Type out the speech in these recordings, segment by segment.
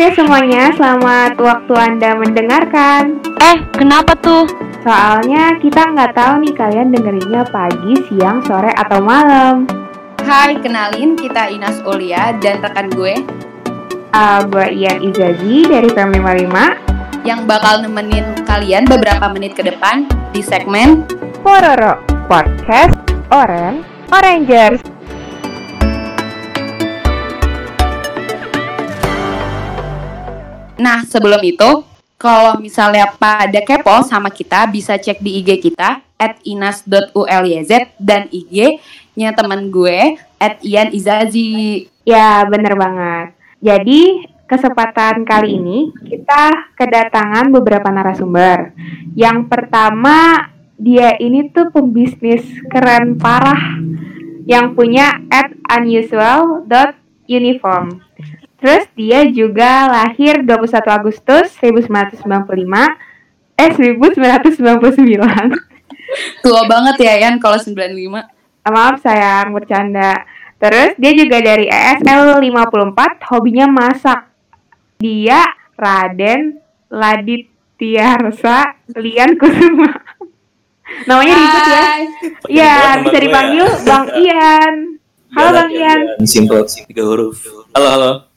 Oke semuanya, selamat waktu Anda mendengarkan. Eh, kenapa tuh? Soalnya kita nggak tahu nih kalian dengerinnya pagi, siang, sore, atau malam. Hai, kenalin kita Inas Ulia dan rekan gue Uh, gue Ian Izazi dari Fem 55 yang bakal nemenin kalian beberapa menit ke depan di segmen Pororo Podcast Oren Orangers. Nah, sebelum itu, kalau misalnya pada kepo sama kita, bisa cek di IG kita at inas.ulyz dan IG-nya teman gue at Ian Izazi. Ya, bener banget. Jadi, kesempatan kali ini kita kedatangan beberapa narasumber. Yang pertama, dia ini tuh pembisnis keren parah yang punya at unusual.uniform. Terus dia juga lahir 21 Agustus 1995 eh 1999. Tua banget ya Ian kalau 95. Maaf sayang, bercanda. Terus dia juga dari ESL 54, hobinya masak. Dia Raden Laditiarsa Lian Kusuma. Namanya ribet ya. Iya, bisa gue dipanggil ya. Bang Ian. Halo Bang Ian. Simple, tiga huruf. Halo, halo.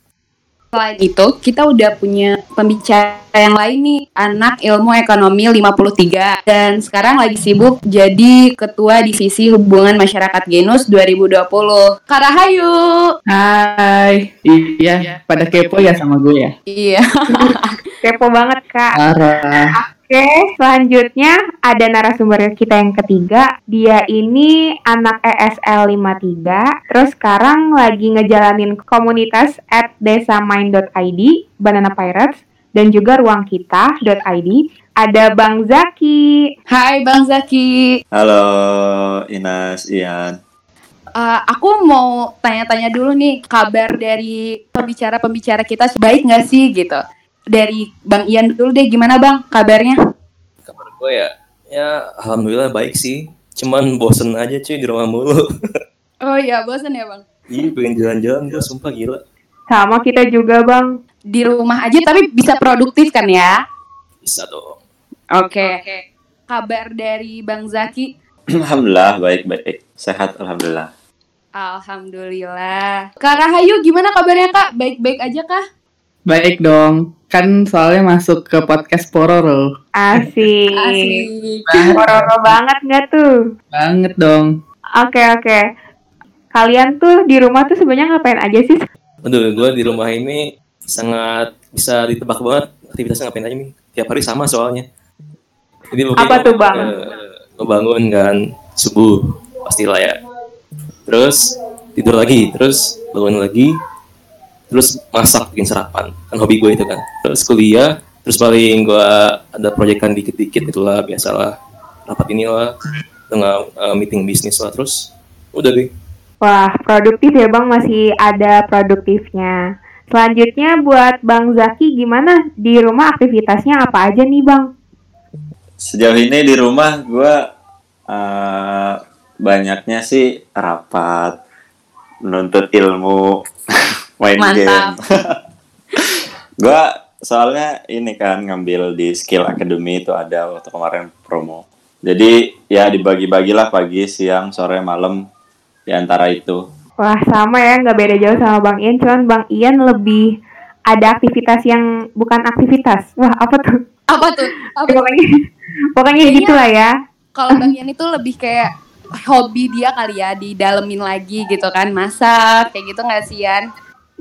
Selain itu, kita udah punya pembicara yang lain nih, anak ilmu ekonomi 53 dan sekarang lagi sibuk jadi ketua divisi hubungan masyarakat Genus 2020. Karahayu. Hai, iya, pada kepo ya sama gue ya. Iya. Kepo banget Kak. Parah. Oke, selanjutnya ada narasumber kita yang ketiga. Dia ini anak E ESL 53, terus sekarang lagi ngejalanin komunitas at desamain.id, Banana Pirates, dan juga ruangkita.id. Ada Bang Zaki. Hai Bang Zaki. Halo, Inas, Ian. Eh, aku mau tanya-tanya dulu nih kabar dari pembicara-pembicara kita baik nggak sih gitu? Dari Bang Ian dulu deh, gimana Bang kabarnya? Kabar gue ya, ya alhamdulillah baik sih. Cuman bosen aja cuy di rumah mulu. Oh iya, bosan ya Bang? Ih, pengen jalan-jalan gue sumpah gila. Sama kita juga Bang. Di rumah aja tapi bisa produktif kan ya? Bisa dong. Oke. Kabar dari Bang Zaki? Alhamdulillah baik-baik. Sehat alhamdulillah. Alhamdulillah. Kak Rahayu gimana kabarnya Kak? Baik-baik aja kah? Baik dong, kan soalnya masuk ke podcast Pororo. Asik. Asik. Pororo banget nggak tuh? Banget dong. Oke, oke. Kalian tuh di rumah tuh sebenarnya ngapain aja sih? Aduh, gue di rumah ini sangat bisa ditebak banget aktivitasnya ngapain aja nih. Tiap hari sama soalnya. Jadi mungkin Apa tuh, Bang? eh, ngebangun kan subuh pastilah ya. Terus tidur lagi, terus bangun lagi, terus masak bikin sarapan. Kan hobi gue itu kan. Terus kuliah, terus paling gue ada proyekan dikit-dikit itulah biasalah rapat inilah tengah eh, meeting bisnis lah terus udah deh. Wah, produktif ya Bang, masih ada produktifnya. Selanjutnya buat Bang Zaki gimana? Di rumah aktivitasnya apa aja nih Bang? Sejauh ini di rumah gue eh, banyaknya sih rapat, menuntut ilmu, main Mantap. game. gue soalnya ini kan ngambil di Skill Academy itu ada waktu kemarin promo. Jadi ya dibagi-bagilah pagi, siang, sore, malam di antara itu. Wah, sama ya, nggak beda jauh sama Bang Ian, cuman Bang Ian lebih ada aktivitas yang bukan aktivitas. Wah, apa tuh? Apa tuh? Apa tuh? Pokoknya, pokoknya Kayaknya- gitulah ya. Kalau Bang Ian itu lebih kayak hobi dia kali ya, didalemin lagi gitu kan, masak, kayak gitu nggak sih Ian?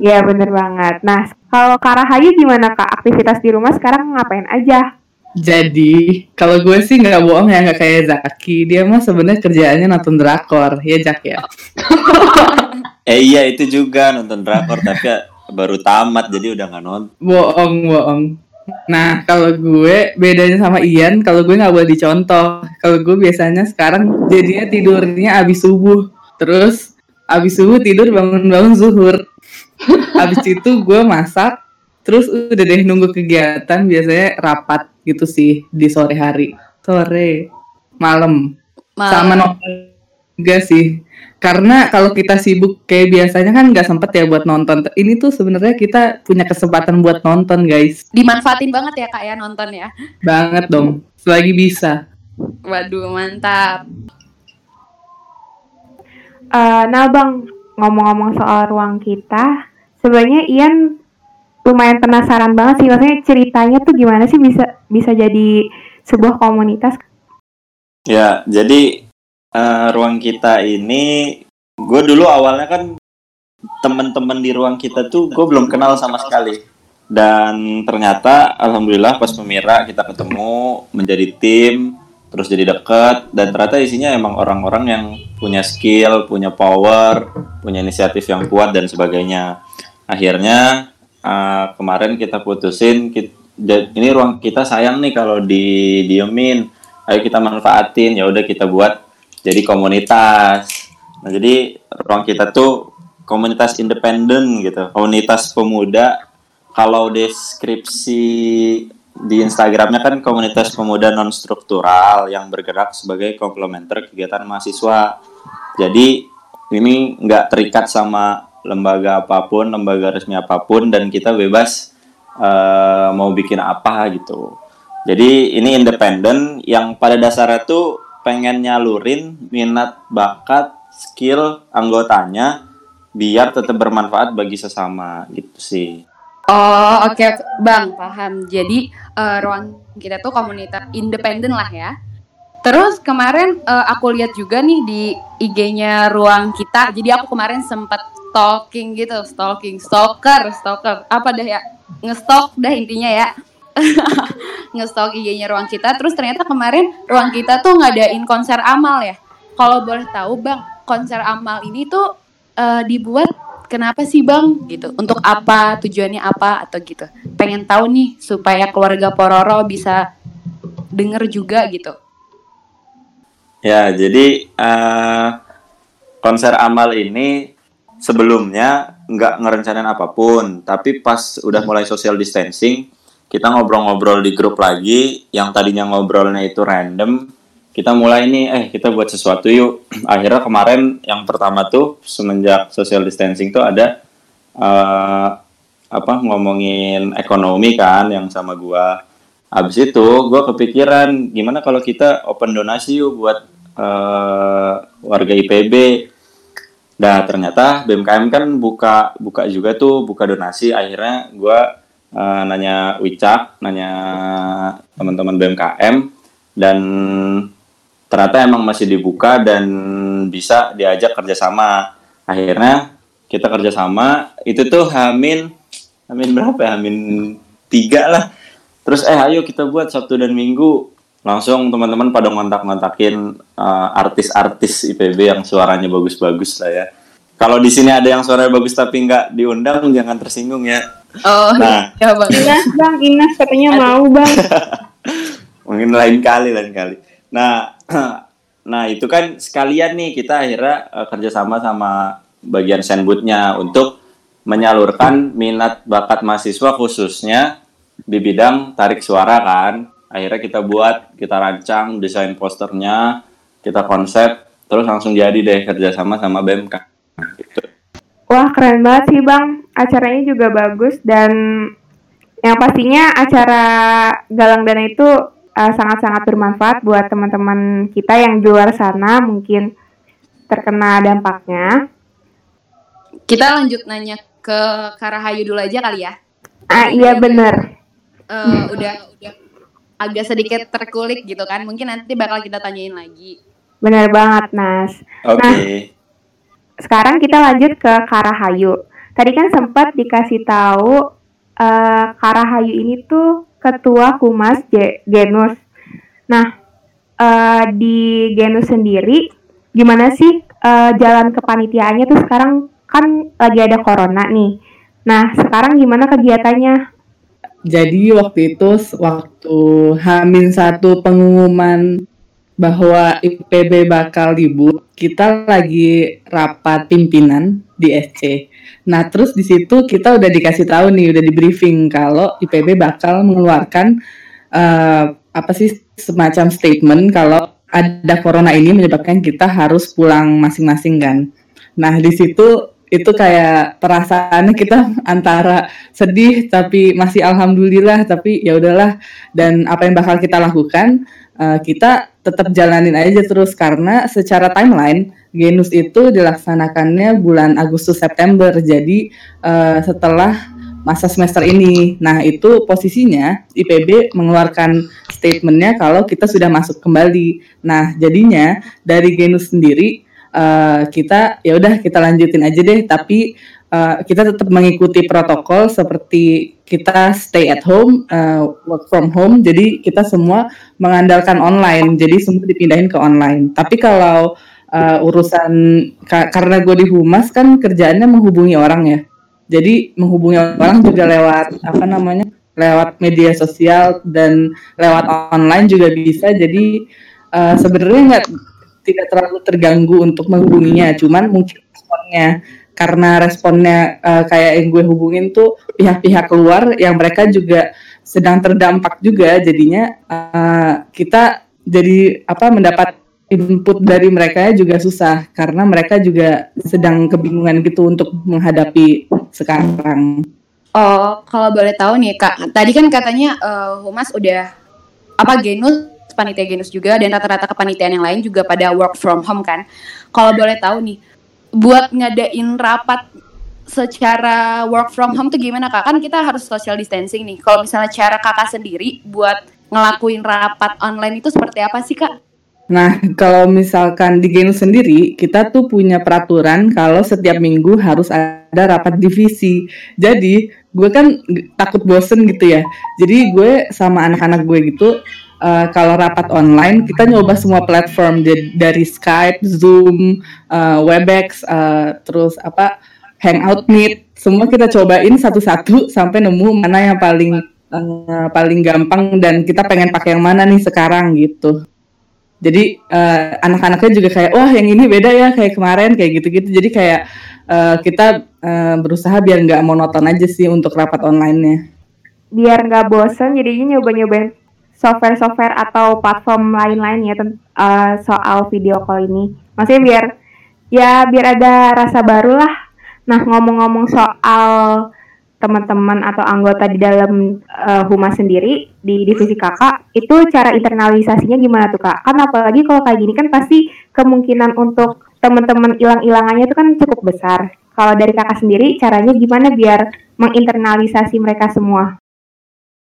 Ya, bener banget. Nah, kalau Kak Rahayu gimana Kak? Aktivitas di rumah sekarang ngapain aja? Jadi, kalau gue sih nggak bohong ya, nggak kayak Zaki. Dia mah sebenarnya kerjaannya nonton drakor, ya Jak ya. Eh iya itu juga nonton drakor tapi ya baru tamat jadi udah nggak nonton. Bohong, bohong. Nah, kalau gue bedanya sama Ian, kalau gue nggak boleh dicontoh. Kalau gue biasanya sekarang jadinya tidurnya abis subuh. Terus abis subuh tidur bangun-bangun zuhur. Abis itu gue masak. Terus udah deh nunggu kegiatan biasanya rapat gitu sih di sore hari. Sore, malam. Malam. Sama nonton juga sih. karena kalau kita sibuk kayak biasanya kan nggak sempet ya buat nonton. Ini tuh sebenarnya kita punya kesempatan buat nonton guys. Dimanfaatin banget ya kak ya nonton ya. Banget dong, selagi bisa. Waduh mantap. Eh, nah bang, ngomong-ngomong soal ruang kita, sebenarnya Ian lumayan penasaran banget sih, maksudnya ceritanya tuh gimana sih bisa bisa jadi sebuah komunitas? Ya, jadi eh, ruang kita ini, gue dulu awalnya kan teman-teman di ruang kita tuh gue belum kenal sama sekali. Dan ternyata, alhamdulillah pas pemira kita ketemu menjadi tim, terus jadi deket, dan ternyata isinya emang orang-orang yang punya skill, punya power, punya inisiatif yang kuat dan sebagainya. Akhirnya eh, kemarin kita putusin, kit- ja- ini ruang kita sayang nih kalau di diemin ayo kita manfaatin ya udah kita buat jadi komunitas. Nah jadi ruang kita tuh komunitas independen gitu komunitas pemuda. Kalau deskripsi di Instagramnya kan komunitas pemuda non struktural yang bergerak sebagai komplementer kegiatan mahasiswa. Jadi ini nggak terikat sama lembaga apa pun lembaga resmi apa pun dan kita bebas eh, mau bikin apa gitu jadi ini independen yang pada dasarnya tuh pengen nyalurin minat, bakat, skill anggotanya biar tetap bermanfaat bagi sesama gitu sih. Oh oke oke. bang paham. Jadi eh, ruang kita tuh komunitas independen lah ya. Terus kemarin eh, aku lihat juga nih di IG-nya ruang kita. Jadi aku kemarin sempat stalking gitu, stalking, stalker, stalker. Apa dah ya? Ngestalk dah intinya ya. Ngestalk IG-nya ruang kita. Terus ternyata kemarin ruang kita tuh ngadain konser amal ya. Kalau boleh tahu bang, konser amal ini tuh eh, dibuat kenapa sih bang gitu untuk apa tujuannya apa atau gitu pengen tahu nih supaya keluarga Pororo bisa denger juga gitu Ya, jadi eh, konser amal ini sebelumnya nggak ngerencanain apa pun, tapi pas udah mulai social distancing, kita ngobrol-ngobrol di grup lagi, yang tadinya ngobrolnya itu random, kita mulai nih, eh kita buat sesuatu yuk. Akhirnya kemarin yang pertama tuh semenjak social distancing tuh ada eh, apa ngomongin ekonomi kan yang sama gua. Habis itu gua kepikiran gimana kalau kita open donasi yuk buat eh, warga IPB. Nah ternyata BMKM kan buka buka juga tuh buka donasi. Akhirnya gua eh, nanya Wicak, nanya teman-teman BMKM dan ternyata emang masih dibuka dan bisa diajak kerjasama. Akhirnya kita kerjasama itu tuh Hamin Hamin berapa ya? Hamin tiga lah. Terus eh ayo kita buat Sabtu dan Minggu. Langsung teman-teman pada ngontak-ngontakin eh, artis-artis IPB yang suaranya bagus-bagus lah ya. Kalau di sini ada yang suaranya bagus tapi nggak diundang jangan tersinggung ya. oh Nah. ya bang Inas bang, Inas katanya mau bang. Mungkin lain kali, lain kali. Nah, nah itu kan sekalian nih kita akhirnya eh, kerjasama sama bagian senbutnya untuk menyalurkan minat bakat mahasiswa khususnya di bidang tarik suara kan. Akhirnya kita buat, kita rancang desain posternya, kita konsep, terus langsung jadi deh kerjasama sama BMK. Gitu. Wah keren banget sih bang, acaranya juga bagus dan yang pastinya acara Galang Dana itu uh, sangat-sangat bermanfaat buat teman-teman kita yang di luar sana mungkin terkena dampaknya. kita lanjut nanya ke Karahayu dulu aja kali ya Ah iya bener. Eh, udah udah agak sedikit terkulik gitu kan mungkin nanti bakal kita tanyain lagi Bener banget Nas. Oke. Sekarang kita lanjut ke Karahayu. Tadi kan sempat dikasih tahu eh, Karahayu ini tuh ketua Humas Ge- Genus. Nah, eh, di Genus sendiri gimana sih eh, jalan kepanitiaannya tuh sekarang kan lagi ada corona nih. Nah, sekarang gimana kegiatannya? Jadi waktu itu waktu Hamin satu pengumuman bahwa IPB bakal libur, kita lagi rapat pimpinan di SC. Nah, terus di situ kita udah dikasih tahu nih, udah di briefing kalau IPB bakal mengeluarkan eh, apa sih semacam statement kalau ada corona ini menyebabkan kita harus pulang masing-masing kan. Nah di situ itu kayak perasaannya kita antara sedih tapi masih alhamdulillah tapi ya udahlah dan apa yang bakal kita lakukan uh, kita tetap jalanin aja terus karena secara timeline Genus itu dilaksanakannya bulan Agustus September jadi uh, setelah masa semester ini. Nah, itu posisinya IPB mengeluarkan statementnya kalau kita sudah masuk kembali. Nah, jadinya dari Genus sendiri uh, kita ya udah kita lanjutin aja deh, tapi uh, kita tetap mengikuti protokol seperti kita stay at home, uh, work from home. Jadi kita semua mengandalkan online. Jadi semua dipindahin ke online. Tapi kalau uh, urusan ka karena gue di humas kan kerjaannya menghubungi orang ya jadi menghubungi orang juga lewat apa namanya lewat media sosial dan lewat online juga bisa jadi uh, sebenarnya nggak tidak terlalu terganggu untuk menghubunginya cuman mungkin responnya karena responnya uh, kayak yang gue hubungin tuh pihak-pihak luar yang mereka juga sedang terdampak juga jadinya uh, kita jadi apa mendapat input dari mereka juga susah karena mereka juga sedang kebingungan gitu untuk menghadapi sekarang. Oh, kalau boleh tahu nih kak, tadi kan katanya uh, Humas udah apa genus panitia genus juga dan rata-rata kepanitiaan yang lain juga pada work from home kan. Kalau boleh tahu nih, buat ngadain rapat secara work from home tuh gimana kak? Kan kita harus social distancing nih. Kalau misalnya cara kakak sendiri buat ngelakuin rapat online itu seperti apa sih kak? Nah, kalau misalkan di Genus sendiri, kita tuh punya peraturan kalau setiap minggu harus ada rapat divisi. Jadi, gue kan takut bosen gitu ya. Jadi, gue sama anak-anak gue gitu, uh, kalau rapat online, kita nyoba semua platform dari Skype, Zoom, uh, Webex, uh, terus apa, Hangout Meet, semua kita cobain satu-satu sampai nemu mana yang paling uh, paling gampang dan kita pengen pakai yang mana nih sekarang gitu. Jadi uh, anak-anaknya juga kayak wah yang ini beda ya kayak kemarin kayak gitu-gitu. Jadi kayak uh, kita uh, berusaha biar nggak monoton aja sih untuk rapat online-nya. Biar nggak bosen jadinya nyoba-nyobain software-software atau platform lain-lain ya uh, soal video call ini maksudnya biar ya biar ada rasa baru lah nah ngomong-ngomong soal teman-teman atau anggota di dalam uh, humas sendiri di divisi kakak itu cara internalisasinya gimana tuh kak? Kan apalagi kalau kayak gini kan pasti kemungkinan untuk teman-teman hilang-hilangannya itu kan cukup besar. Kalau dari kakak sendiri caranya gimana biar menginternalisasi mereka semua?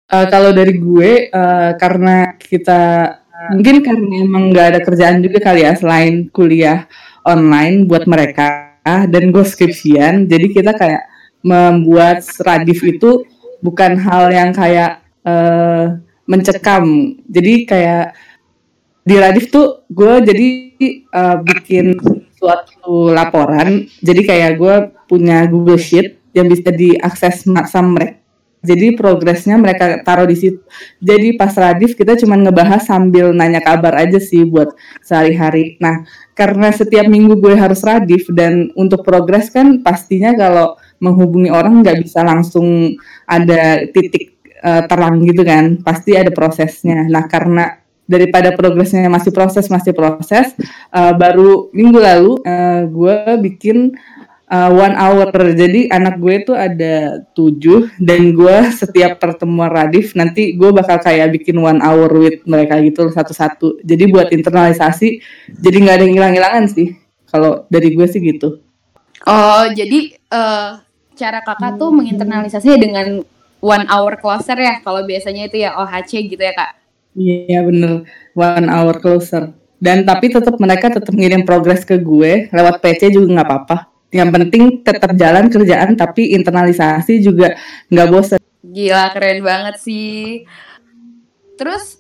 Uh, kalau dari gue uh, karena kita mungkin karena emang nggak ada kerjaan juga kali ya selain kuliah online buat mereka dan gue skripsian jadi kita kayak membuat radif itu bukan hal yang kayak uh, mencekam. Jadi kayak di radif tuh gue jadi uh, bikin suatu laporan. Jadi kayak gue punya Google Sheet yang bisa diakses sama mereka. Jadi progresnya mereka taruh di situ. Jadi pas radif kita cuma ngebahas sambil nanya kabar aja sih buat sehari-hari. Nah karena setiap minggu gue harus radif dan untuk progres kan pastinya kalau menghubungi orang nggak bisa langsung ada titik uh, terang gitu kan pasti ada prosesnya nah karena daripada progresnya masih proses masih proses uh, baru minggu lalu uh, gue bikin uh, one hour. Jadi anak gue tuh ada tujuh dan gue setiap pertemuan radif nanti gue bakal kayak bikin one hour with mereka gitu satu-satu. Jadi buat internalisasi jadi nggak ada yang hilang-hilangan sih. Kalau dari gue sih gitu. Oh jadi uh, cara kakak tuh menginternalisasinya dengan one hour closer ya? Kalau biasanya itu ya OHC gitu ya kak? Iya bener. One hour closer. Dan tapi tetap mereka tetap ngirim progres ke gue. Lewat PC juga nggak apa-apa yang penting tetap jalan kerjaan tapi internalisasi juga nggak bosan gila keren banget sih. Terus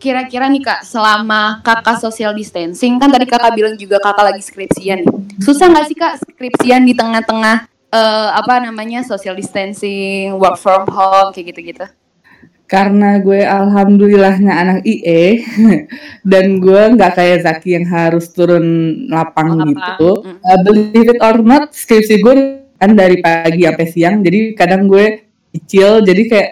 kira-kira nih kak selama kakak social distancing kan tadi kakak bilang juga kakak lagi skripsian susah nggak sih kak skripsian di tengah-tengah uh, apa namanya social distancing, work from home kayak gitu-gitu? Karena gue alhamdulillahnya anak IE dan gue nggak kayak Zaki yang harus turun lapang oh, gitu. Mm. Uh, believe it or not, skripsi gue kan dari pagi sampai siang, jadi kadang gue kecil, jadi kayak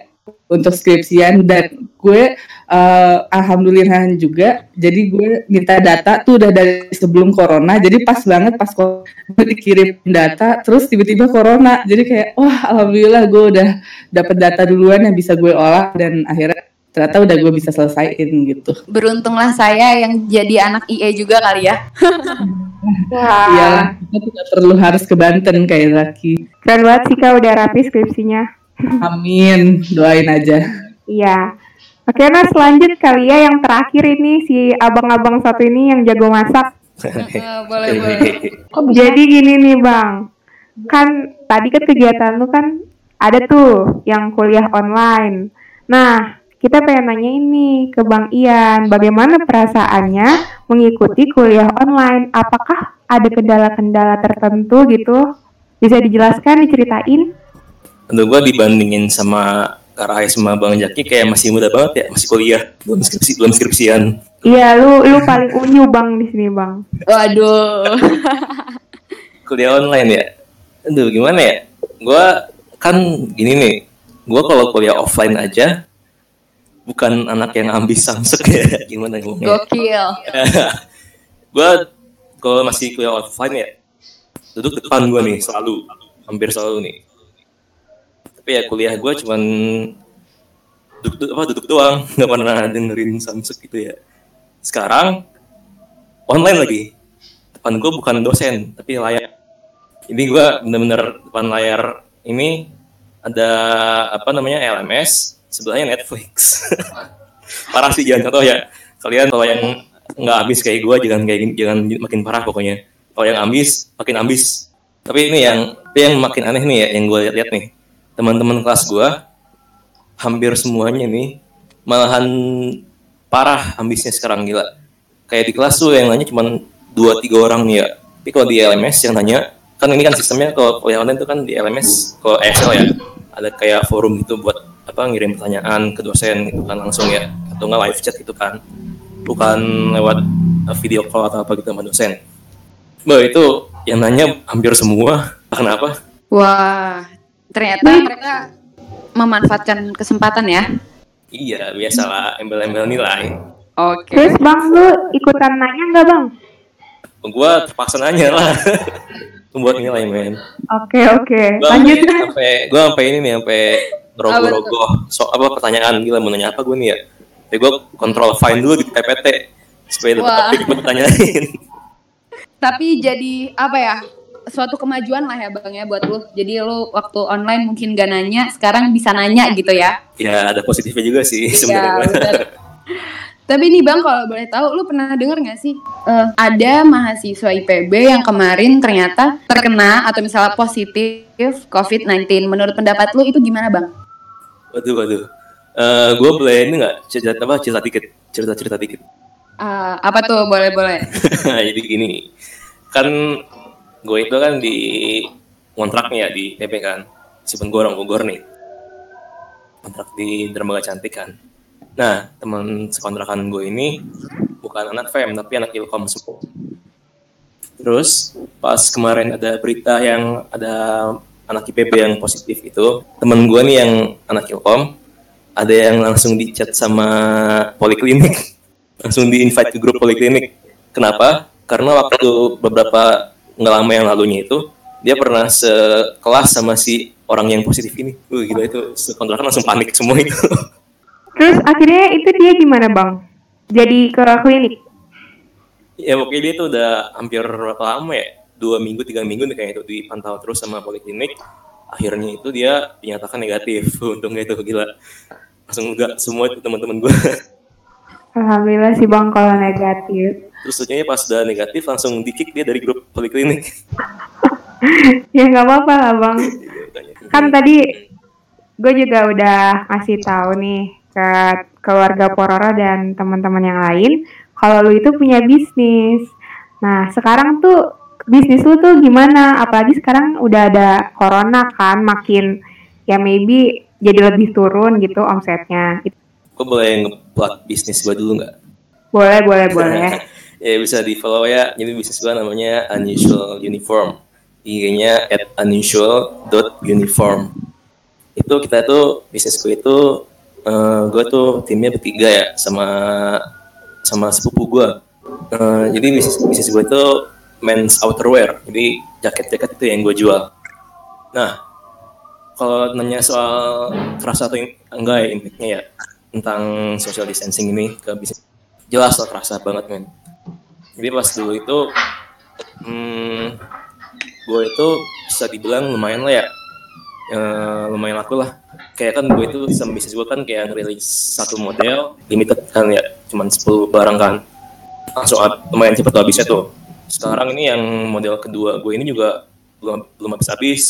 untuk skripsian dan gue uh, alhamdulillah juga jadi gue minta data tuh udah dari sebelum corona jadi pas banget pas gue dikirim data terus tiba-tiba corona jadi kayak wah alhamdulillah gue udah dapet data duluan yang bisa gue olah dan akhirnya ternyata udah gue bisa selesaiin gitu. Beruntunglah saya yang jadi anak IE juga kali ya. Wah. Iya, kita tidak perlu harus ke Banten kayak Zaki. Keren banget sih Kak udah rapi skripsinya. Amin, doain aja. Iya. Oke, nah selanjut kali ya yang terakhir ini si abang-abang satu ini yang jago masak. Eh, boleh boleh. Jadi gini nih Bang, kan tadi kan kegiatan lu kan ada tuh yang kuliah online. Nah, kita pengen nanya ini ke Bang Ian, bagaimana perasaannya mengikuti kuliah online? Apakah ada kendala-kendala tertentu gitu? Bisa dijelaskan, diceritain? Untuk gue dibandingin sama Kak Rahai sama Bang Jaki kayak masih muda banget ya, masih kuliah, belum skripsi, belum skripsian. Iya, lu lu paling unyu Bang di sini Bang. Waduh. Kuliah online ya. Aduh, gimana ya? Gue kan gini nih, gue kalau kuliah offline aja bukan anak yang ambis samsek ya, gimana ngomongnya? Gokil. gue kalau masih kuliah offline ya duduk depan gue nih selalu hampir selalu nih tapi ya kuliah gue cuman duduk, apa duduk doang. Nggak pernah dengerin samsek gitu ya. Sekarang online lagi. Depan gue bukan dosen tapi layar. Ini gue bener-bener depan layar ini ada apa namanya LMS sebelahnya Netflix. Parah sih jangan contoh ya. Kalian kalau yang nggak habis kayak gue jangan kayak jangan makin parah pokoknya. Kalau yang ambis makin ambis tapi ini yang yang makin aneh nih ya yang gue lihat-lihat nih teman-teman kelas gue hampir semuanya nih malahan parah ambisnya sekarang gila kayak di kelas tuh yang nanya cuma dua tiga orang nih ya tapi kalau di LMS yang nanya kan ini kan sistemnya kalau kuliah online itu kan di LMS kalau Excel ya ada kayak forum gitu buat apa ngirim pertanyaan ke dosen gitu kan langsung ya atau nggak live chat gitu kan bukan lewat uh, video call atau apa gitu sama dosen. Bah itu yang nanya hampir semua. Kenapa? Wah, ternyata mereka memanfaatkan kesempatan ya. Iya biasalah embel-embel nilai. Oke. Terus Bang, lu ikutan nanya nggak Bang? Gua terpaksa nanya lah. Membuat nilai men. Oke oke, Gua lanjut. sampai- gua sampai ini nih sampai rogoh-rogoh so apa pertanyaan gila mau nanya apa gue nih ya. Tapi gue kontrol find dulu di PPT supaya dapat topik buat. Tapi jadi apa ya? Suatu kemajuan lah ya bang ya buat lu. Jadi lu waktu online mungkin gak nanya, sekarang bisa nanya gitu ya. ya ada positifnya juga sih Iya, sebenarnya. benar. Tapi nih bang, kalau boleh tahu, lu pernah denger nggak sih eh, ada mahasiswa IPB yang kemarin ternyata terkena atau misalnya positif COVID-19. Menurut pendapat lu itu gimana bang? Waduh, waduh. Eh gue boleh ini nggak cerita apa cerita dikit, cerita cerita dikit. Eh, apa tuh? Boleh boleh. Jadi gini, kan gue itu kan di kontraknya ya di PP kan, gue orang Bogor nih, kontrak di Dermaga Cantik kan. Nah teman sekontrakan gue ini bukan anak FEM tapi anak Ilkom semua. Terus pas kemarin ada berita yang ada anak IPB yang positif itu, temen gue nih yang anak Ilkom, ada yang langsung di chat sama poliklinik, langsung di invite ke grup poliklinik. Kenapa? Karena waktu beberapa nggak lama yang lalunya itu, dia pernah sekelas sama si orang yang positif ini. Wih gila itu, sekontrakan langsung panik semua itu. Terus akhirnya itu dia gimana Bang? Jadi ke klinik? ya pokoknya dia tuh udah hampir berapa lama ya? Dua minggu, tiga minggu nih kayak itu dipantau terus sama poliklinik. Akhirnya itu dia dinyatakan negatif. Untungnya itu gila. Langsung enggak semua itu teman-teman gue. Alhamdulillah sih Bang kalau negatif. Terus lucunya pas udah negatif langsung di kick dia dari grup poliklinik. ya nggak apa-apa lah Bang. Kan tadi gue juga udah ngasih tahu nih ke keluarga Pororo dan teman-teman yang lain kalau lu itu punya bisnis. Nah, sekarang tuh bisnis lu tuh gimana? Apalagi sekarang udah ada corona kan, makin ya maybe jadi lebih turun gitu omsetnya. Gue boleh ngeplug bisnis gue dulu nggak? Boleh, boleh, boleh. ya bisa di follow ya. Jadi bisnis gue namanya Unusual Uniform. IG-nya at unusual.uniform. Itu kita tuh bisnis gue itu eh gue tuh timnya bertiga ya sama sama sepupu gue. Eh, jadi bisnis bisnis gue itu men's outerwear. Jadi jaket-jaket itu yang gue jual. Nah, kalau nanya soal kerasa atau enggak ya impactnya ya tentang social distancing ini ke bisnis. Jelas lah kerasa banget men. Jadi pas dulu itu hmm, gue itu bisa dibilang lumayan lah ya. Eh, lumayan laku lah. Kayak kan gue itu sama bisnis gue kan kayak ngerilis satu model limited kan ya. Cuman 10 barang kan. Langsung hab- lumayan cepet habisnya tuh. Sekarang ini yang model kedua gue ini juga belum belum habis habis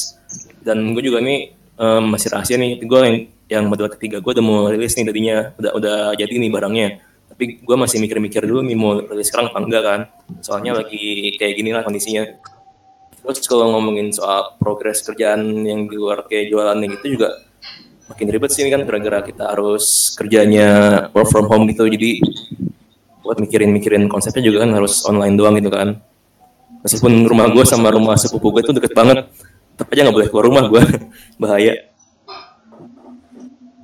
dan gue juga nih em, masih rahasia nih. Gue yang yang model ketiga. Gue udah mau rilis nih tadinya. Udah udah jadi nih barangnya. Tapi gue masih mikir-mikir dulu nih mau rilis sekarang apa enggak kan. Soalnya lagi kayak gini lah kondisinya. Terus kalau ngomongin soal progres kerjaan yang di luar kayak jualan gitu juga makin ribet sih ini kan gara-gara kita harus kerjanya work from home gitu. Jadi buat mikirin-mikirin konsepnya juga kan harus online doang gitu kan. Meskipun rumah gue sama rumah sepupu gue tuh deket banget. Tetap aja nggak boleh keluar rumah gue bahaya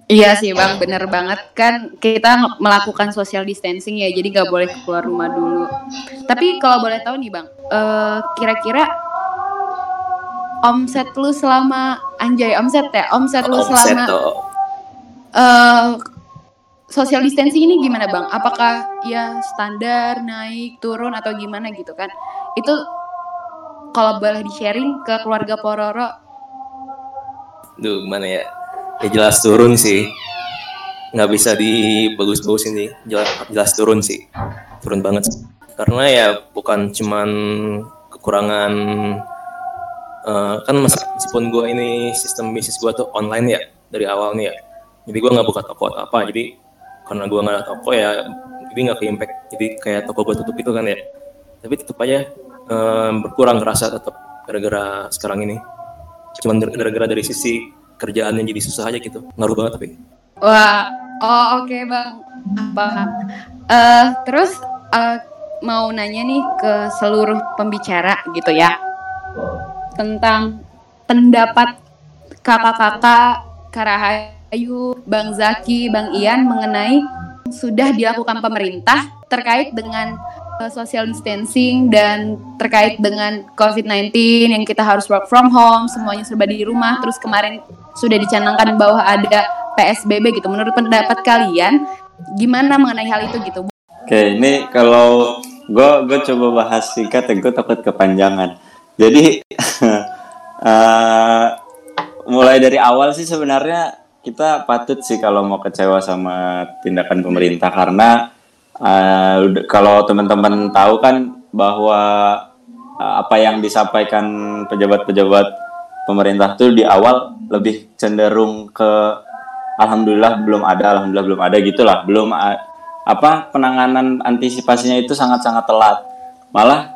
Iya sih bang, bener banget kan kita melakukan social distancing ya, jadi nggak boleh keluar rumah dulu. Tapi kalau boleh tahu nih bang, eh, kira-kira omset lu selama anjay omset ya, omset lu omset selama eh, social distancing ini gimana bang? Apakah ya standar naik turun atau gimana gitu kan? Itu kalau boleh di sharing ke keluarga Pororo, Duh, gimana ya? Ya jelas turun sih. Nggak bisa dibagus-bagusin sih. Jelas, jelas turun sih. Turun banget. Karena ya bukan cuman kekurangan eh, kan meskipun gue ini sistem bisnis gue tuh online ya dari awal nih ya. Jadi gue nggak buka toko atau apa. Jadi karena gue nggak ada toko ya, jadi nggak ke impact. Jadi kayak toko gue tutup itu kan ya. Tapi tetap aja eh, berkurang kerasa tetap gara-gara sekarang ini cuman gara-gara dari sisi kerjaannya jadi susah aja gitu ngaruh banget tapi Wah, oh oke bang. Apa? Eh terus eh, mau nanya nih ke seluruh pembicara gitu ya tentang pendapat kakak-kakak Karahayu, Bang Zaki, Bang Ian mengenai sudah dilakukan pemerintah terkait dengan social distancing dan terkait dengan COVID-19 yang kita harus work from home, semuanya serba di rumah. Terus kemarin sudah dicanangkan bahwa ada PSBB gitu. Menurut pendapat kalian, gimana mengenai hal itu gitu? Oke, ini kalau gue gue coba bahas singkat ya, gue takut kepanjangan. Jadi eh, mulai dari awal sih sebenarnya kita patut sih kalau mau kecewa sama tindakan pemerintah karena udah- kalau teman-teman tahu kan bahwa eh, apa yang disampaikan pejabat-pejabat pemerintah tuh di awal lebih cenderung ke alhamdulillah belum ada, alhamdulillah belum ada gitulah, belum a- apa penanganan antisipasinya itu sangat-sangat telat. Malah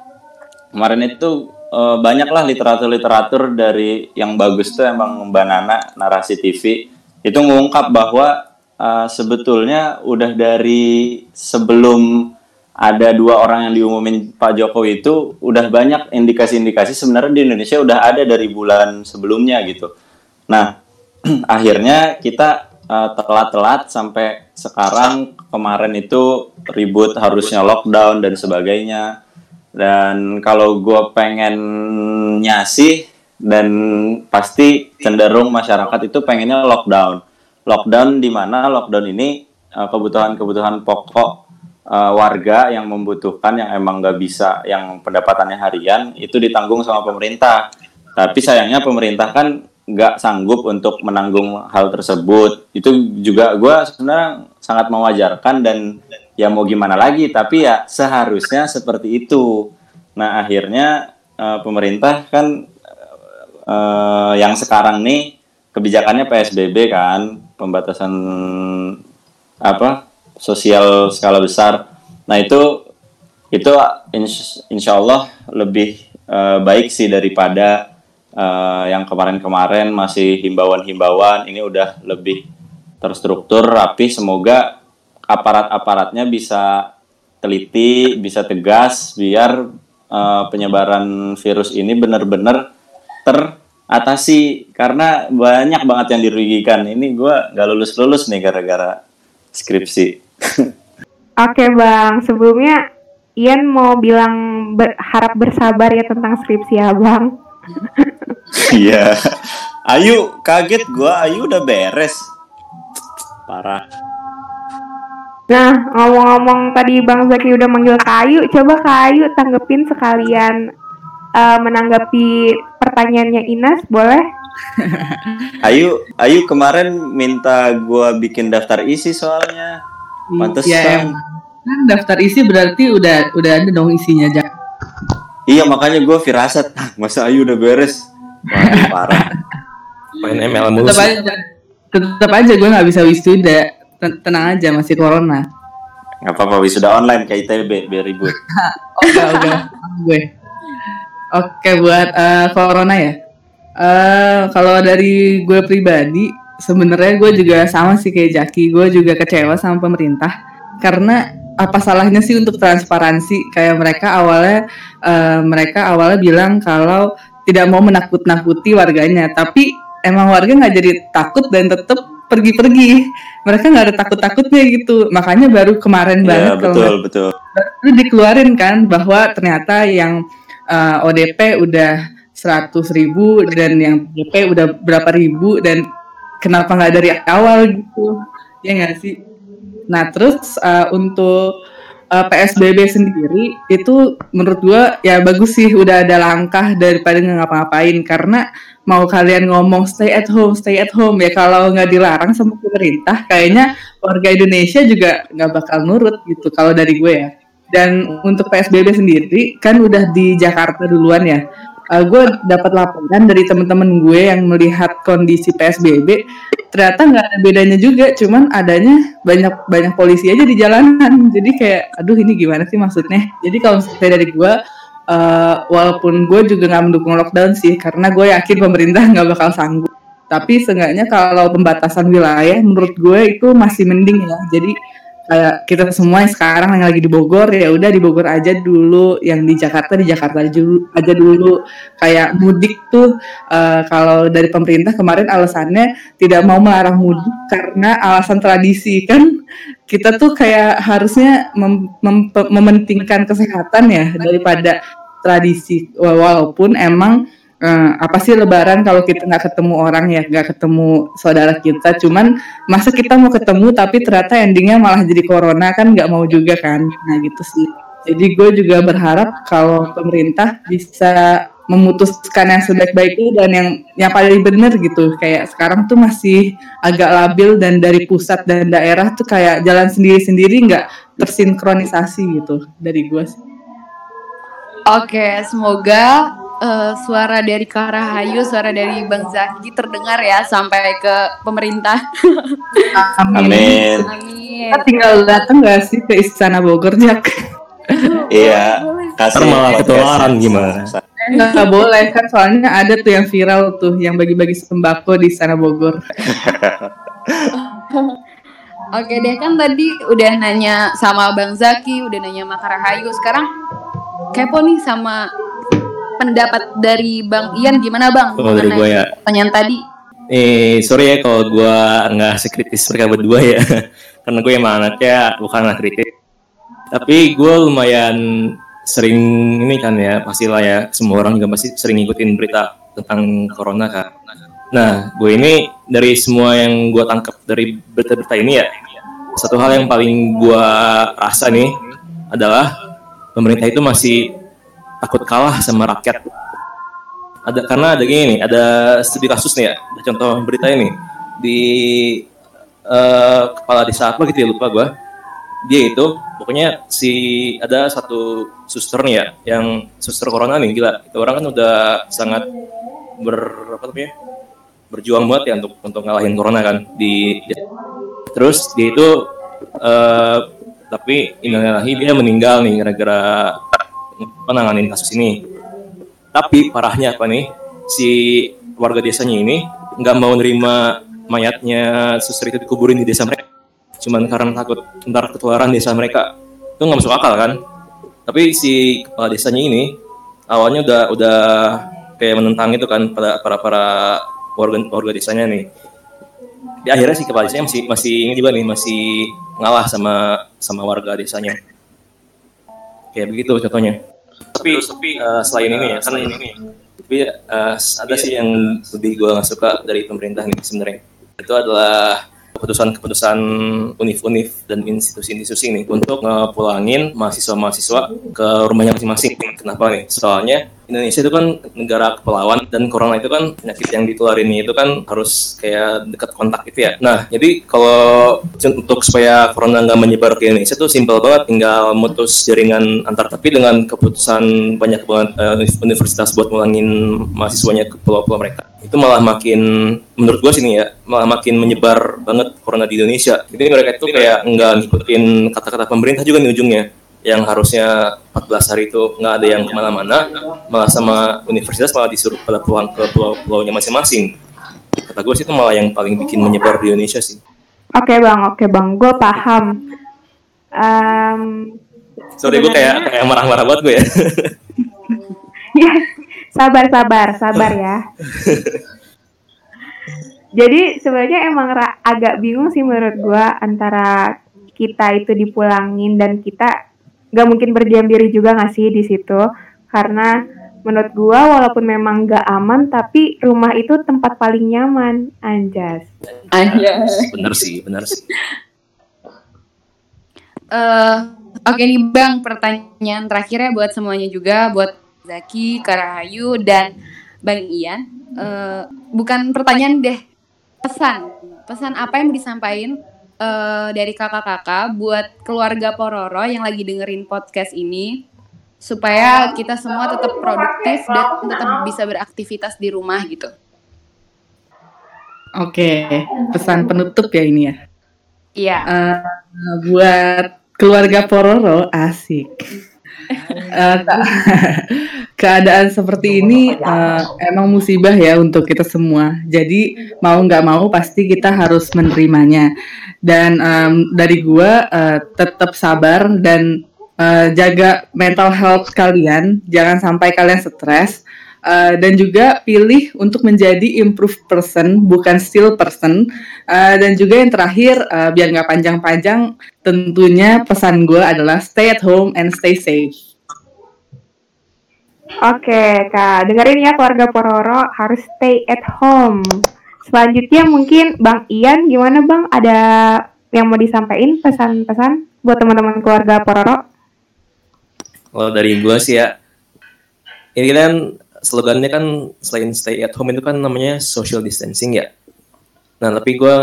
kemarin itu eh, banyaklah literatur-literatur dari yang bagus tuh emang Mbak Nana narasi TV itu mengungkap bahwa eh, sebetulnya udah dari sebelum ada dua orang yang diumumin Pak Jokowi itu udah banyak indikasi-indikasi sebenarnya di Indonesia udah ada dari bulan sebelumnya gitu. Nah, akhirnya kita eh, telat-telat sampai sekarang kemarin itu ribut harusnya lockdown dan sebagainya. Dan kalau gue pengen nyasih dan pasti cenderung masyarakat itu pengennya lockdown. Lockdown di mana lockdown ini eh, kebutuhan-kebutuhan pokok eh, warga yang membutuhkan yang emang nggak bisa, yang pendapatannya harian itu ditanggung sama pemerintah. Tapi sayangnya pemerintah kan nggak sanggup untuk menanggung hal tersebut. Itu juga gue sebenarnya sangat mewajarkan dan ya mau gimana lagi. Tapi ya seharusnya seperti itu. Nah akhirnya eh, pemerintah kan eh, yang sekarang nih kebijakannya PSBB kan, pembatasan apa sosial skala besar. Nah itu itu ins- insya Allah lebih eh, baik sih daripada eh, yang kemarin-kemarin masih himbauan-himbauan. Ini udah lebih terstruktur, rapi. Semoga aparat-aparatnya bisa teliti, bisa tegas, biar eh, penyebaran virus ini benar-benar ter atasi karena banyak banget yang dirugikan. Ini gue nggak lulus lulus nih gara-gara skripsi. Oke bang, sebelumnya Ian mau bilang ber- harap bersabar ya tentang skripsi ya bang. Iya. Ayu kaget gue, Ayu udah beres. Parah. Nah ngomong-ngomong tadi bang Zaki udah manggil Kayu, coba Kayu tanggepin sekalian eh, menanggapi pertanyaannya Inas, boleh? Ayu, Ayu kemarin minta gue bikin daftar isi soalnya. Pantesan. Ya, emang. Kan daftar isi berarti udah udah ada dong isinya Jak. Iya makanya gue firasat. "Ah, Masa Ayu udah beres? Waduh, parah. Main ML mulu Tetap aja, tetap aja gue nggak bisa wisuda. Ten- Tenang aja masih corona. Gak apa-apa, wisuda online kayak ITB biar ribut. Oke, oke. gue. Oke, buat eh, corona ya. Eh kalau dari gue pribadi, sebenarnya gue juga sama sih kayak Jaki. Gue juga kecewa sama pemerintah karena apa salahnya sih untuk transparansi? Kayak mereka awalnya eh, mereka awalnya bilang kalau tidak mau menakut-nakuti warganya, tapi emang warga nggak jadi takut dan tetap pergi-pergi. Mereka nggak ada takut-takutnya gitu. Makanya baru kemarin Iya banget kalau nggak betul betul. itu dikeluarin kan bahwa ternyata yang uh, ODP udah 100 ribu dan yang DP udah berapa ribu dan kenapa nggak dari awal gitu? Ya nggak sih? Nah terus uh, untuk uh, PSBB sendiri itu menurut gua ya bagus sih udah ada langkah daripada nggak ngapa-ngapain. Karena mau kalian ngomong stay at home stay at home ya kalau nggak dilarang sama pemerintah kayaknya warga Indonesia juga nggak bakal nurut gitu kalau dari gue ya dan untuk PSBB sendiri kan udah di Jakarta duluan ya. Uh, gue dapat laporan dari teman-teman gue yang melihat kondisi PSBB ternyata nggak ada bedanya juga, cuman adanya banyak banyak polisi aja di jalanan. Jadi kayak, aduh ini gimana sih maksudnya? Jadi kalau misalnya dari gue, uh, walaupun gue juga nggak mendukung lockdown sih, karena gue yakin pemerintah nggak bakal sanggup. Tapi seenggaknya kalau pembatasan wilayah, menurut gue itu masih mending ya. Jadi kayak kita semua yang sekarang yang lagi di Bogor ya udah di Bogor aja dulu. Yang di Jakarta di Jakarta aja dulu, kayak mudik tuh eh, kalau dari pemerintah kemarin alasannya tidak mau melarang mudik karena alasan tradisi. Kan kita tuh kayak harusnya mem- mem- mementingkan kesehatan ya daripada tradisi. Walaupun emang eh, apa sih lebaran kalau kita nggak ketemu orang ya nggak ketemu saudara kita? Cuman masa kita mau ketemu tapi ternyata endingnya malah jadi corona kan nggak mau juga kan? Nah gitu sih. Jadi gue juga berharap kalau pemerintah bisa memutuskan yang sebaik-baiknya dan yang yang paling benar gitu. Kayak sekarang tuh masih agak labil dan dari pusat dan daerah tuh kayak jalan sendiri-sendiri nggak tersinkronisasi gitu dari gue sih. Oke, semoga eh, suara dari Kak Rahayu, suara dari Bang Zaki terdengar ya sampai ke pemerintah. Amin. Amin. Kita tinggal datang nggak sih ke Istana Bogor Jak? Iya. Ntar malah ketularan gimana? Nggak boleh kan soalnya ada tuh yang viral tuh yang bagi-bagi sembako di Istana Bogor. Oke deh kan tadi udah nanya sama Bang Zaki, udah nanya sama Kak Rahayu. Sekarang kepo nih sama pendapat dari Bang Ian gimana Bang? Oh, dari gua ya. Pertanyaan tadi. Eh, sorry ya kalau gue nggak sekritis mereka berdua ya. Karena gue emang anaknya bukan anak kritis. Tapi gue lumayan sering ini kan ya, pastilah ya, semua orang juga pasti sering ngikutin berita tentang corona kan. Nah, gue ini dari semua yang gue tangkap dari berita-berita ini ya, satu hal yang paling gue rasa nih adalah pemerintah itu masih takut kalah sama rakyat ada karena ada gini ada studi kasus nih ya, contoh berita ini di eh, kepala desa apa gitu ya lupa gua. Dia itu pokoknya si ada satu suster nih ya, yang suster corona nih gila. Itu orang kan udah sangat ber apa namanya? berjuang banget ya untuk untuk ngalahin corona kan di terus dia itu eh tapi innalillahi dia meninggal nih gara-gara apa, nanganin kasus ini. Tapi parahnya apa nih? Si warga desanya ini nggak mau nerima mayatnya suster itu dikuburin di desa mereka. Cuman karena takut ntar ketularan desa mereka. Itu nggak masuk akal kan? Tapi si kepala desanya ini awalnya udah udah kayak menentang itu kan pada para para warga warga desanya nih. Di akhirnya sih kepala desanya masih masih ini juga nih masih ngalah sama sama warga desanya kayak begitu contohnya. Tapi tapi eh, selain ini ya kan ini. tapi eh, ada sih yang lebih gue nggak suka dari pemerintah nih sebenarnya. Itu adalah keputusan-keputusan univ-univ dan institusi-institusi nih untuk ngepulangin mahasiswa-mahasiswa ke rumahnya masing-masing. Kenapa nih? Soalnya Indonesia itu kan negara kepulauan dan corona itu kan penyakit yang ditularin itu kan harus kayak dekat kontak gitu ya. Nah, jadi kalau untuk supaya corona nggak menyebar ke Indonesia tuh simpel banget, tinggal mutus jaringan antar. Tapi dengan keputusan banyak banget eh, universitas buat mulangin mahasiswanya ke pulau-pulau mereka, itu malah makin menurut gua sini ya, malah makin menyebar banget corona di Indonesia. Jadi mereka itu kayak nggak ngikutin kata-kata pemerintah juga nih ujungnya yang harusnya 14 hari itu nggak ada yang ke mana-mana malah sama universitas malah disuruh pada pulang ke pulau-pulaunya masing-masing. Kata gue sih itu malah yang paling bikin menyebar di Indonesia sih. Oke bang, oke bang, gue paham. Em, sorry gue kayak kayak marah-marah banget gue ya. Ya, sabar, sabar, sabar ya. Jadi sebenarnya emang agak bingung sih menurut gue antara kita itu dipulangin dan kita nggak mungkin berdiam diri juga nggak sih di situ karena menurut gua walaupun memang nggak aman tapi rumah itu tempat paling nyaman anjas Aja. bener sih bener sih Eh, Oke nih Bang, pertanyaan terakhirnya buat semuanya juga, buat Zaki, Karahayu, dan Bang Ian. Eh, bukan pertanyaan deh, pesan. Pesan apa yang mau disampaikan eh, dari kakak-kakak buat keluarga Pororo yang lagi dengerin podcast ini supaya kita semua tetap produktif dan tetap bisa beraktivitas di rumah gitu. Oke, pesan penutup ya ini ya. Iya. Eh, buat keluarga Pororo asik. Eh, ke- keadaan seperti ini eh, emang musibah ya untuk kita semua. Jadi mau nggak mau pasti kita harus menerimanya. Dan em, dari gua eh, tetap sabar dan eh, jaga mental health kalian. Jangan sampai kalian stres. Eh, dan juga pilih untuk menjadi improve person bukan still person Eh, dan juga yang terakhir eh, biar nggak panjang-panjang tentunya pesan gue adalah stay at home and stay safe. Oke kak. Dengerin ya keluarga Pororo harus stay at home. Selanjutnya mungkin bang Ian gimana bang? Ada yang mau disampaikan pesan-pesan buat teman-teman keluarga Pororo? Kalau dari gue sih ya ini kan slogannya kan selain stay at home itu kan namanya social distancing ya. Nah tapi gue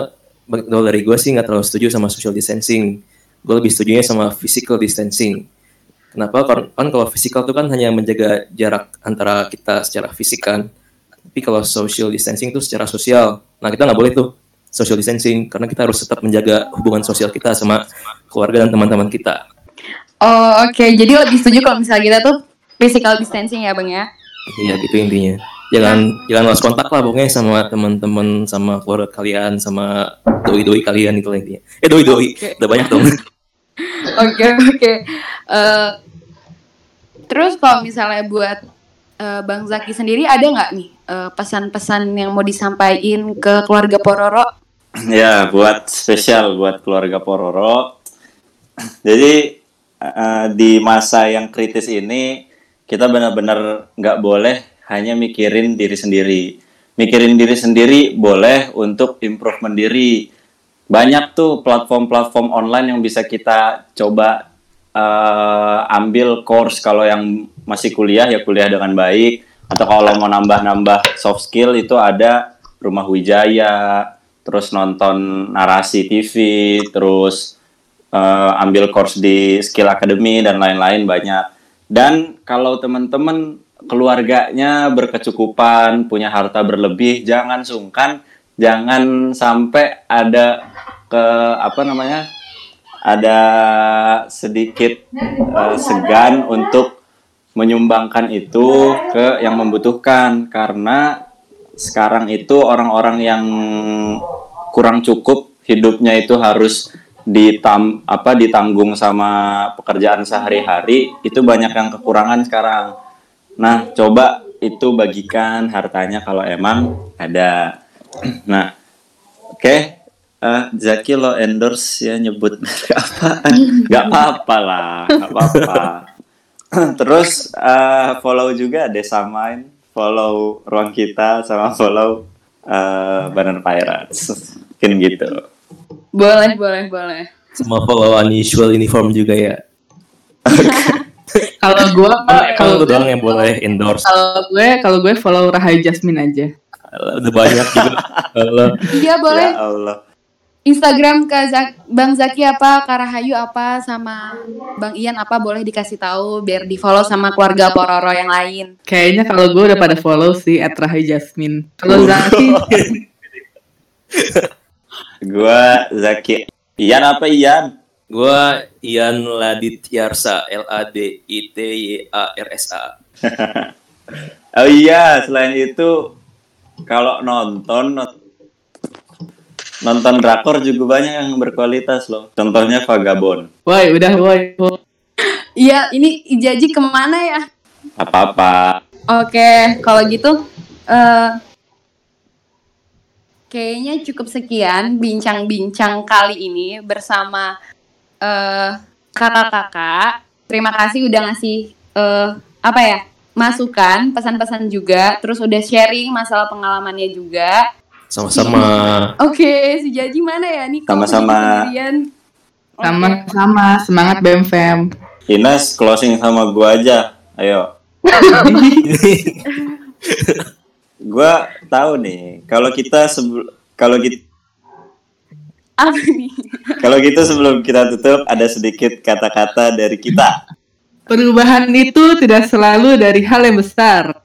kalau dari gue sih nggak terlalu setuju sama social distancing gue lebih setujunya sama physical distancing kenapa kan kalau physical itu kan hanya menjaga jarak antara kita secara fisik kan tapi kalau social distancing itu secara sosial nah kita nggak boleh tuh social distancing karena kita harus tetap menjaga hubungan sosial kita sama keluarga dan teman-teman kita Oh oke, jadi lebih setuju kalau misalnya kita tuh physical distancing ya bang ya? Iya gitu intinya. Jangan jangan lost kontak lah pokoknya sama teman-teman sama keluarga kalian sama doi-doi kalian itu intinya. Eh doi-doi udah banyak dong. Oke oke. Eh, terus kalau misalnya buat eh, Bang Zaki sendiri ada nggak nih eh, pesan-pesan yang mau disampaikan ke keluarga Pororo? Ya, buat spesial buat keluarga Pororo. Jadi eh, di masa yang kritis ini kita benar-benar nggak boleh hanya mikirin diri sendiri. Mikirin diri sendiri boleh untuk improvement diri. Banyak tuh platform-platform online yang bisa kita coba eh, ambil course kalau yang masih kuliah ya kuliah dengan baik atau kalau mau nambah-nambah soft skill itu ada Rumah Wijaya, terus nonton narasi TV, terus eh, ambil course di Skill Academy dan lain-lain banyak. Dan kalau teman-teman keluarganya berkecukupan, punya harta berlebih, jangan sungkan, jangan sampai ada ke apa namanya? ada sedikit eh, segan untuk menyumbangkan itu ke yang membutuhkan karena sekarang itu orang-orang yang kurang cukup hidupnya itu harus ditam apa ditanggung sama pekerjaan sehari-hari itu banyak yang kekurangan sekarang. Nah, coba itu bagikan hartanya kalau emang ada. Nah, oke. Eh, Zaki lo endorse ya nyebut merek apa? Gak apa-apa lah, gak apa-apa. Terus eh, follow juga Desa Main, follow Ruang Kita sama follow eh Banana Pirates. Mungkin gitu. Boleh, boleh, boleh. Sama follow unusual uniform juga ya. Kalau gue Kalau kalau lu doang yang boleh endorse. kalau gue kalau gue follow Rahayu Jasmine aja. Udah banyak juga. Iya, boleh. Ya Allah. Instagram ke Zak- Bang Zaki apa, Kak Rahayu apa, sama Bang Ian apa boleh dikasih tahu biar di follow sama keluarga Pororo yang lain. Kayaknya kalau gue udah pada follow sih at Rahayu Jasmine. Kalau Zaki Gua Zaki. Ian apa Ian? gua Ian Ladityarsa L A D I T Y A R S A. Oh iya, selain itu kalau nonton nonton drakor juga banyak yang berkualitas loh. Contohnya Vagabond. woi udah woi. Iya, ini Ijaji ke mana ya? Apa-apa. Oke, kalau gitu eh kayaknya cukup sekian bincang-bincang kali ini bersama eh kakak-kakak. Terima kasih udah ngasih eh apa ya? masukan, pesan-pesan juga, terus udah sharing masalah pengalamannya juga. Sama-sama. Oke, si Jaji mana ya nih? Sama-sama. Sama-sama semangat BMFM. Ines closing sama gua aja. Ayo. gua tahu nih, kalau kita sebelum kalau kita Apa nih? kalau gitu sebelum kita tutup ada sedikit kata-kata dari kita. Perubahan itu tidak selalu dari hal yang besar.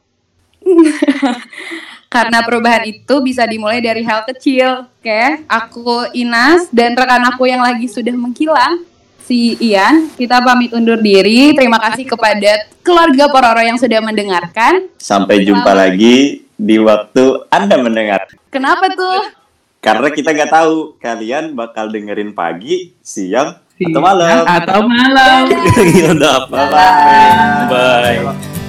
Karena perubahan itu bisa dimulai dari hal kecil. Oke, aku Inas dan rekan aku yang lagi sudah menghilang, si Ian. Kita pamit undur diri. Terima kasih kepada keluarga Pororo yang sudah mendengarkan. Sampai jumpa lagi di waktu Anda mendengar. Kenapa tuh? Karena kita nggak tahu kalian bakal dengerin pagi, siang, atau malam. Atau malam. Apa? Bye. Bye.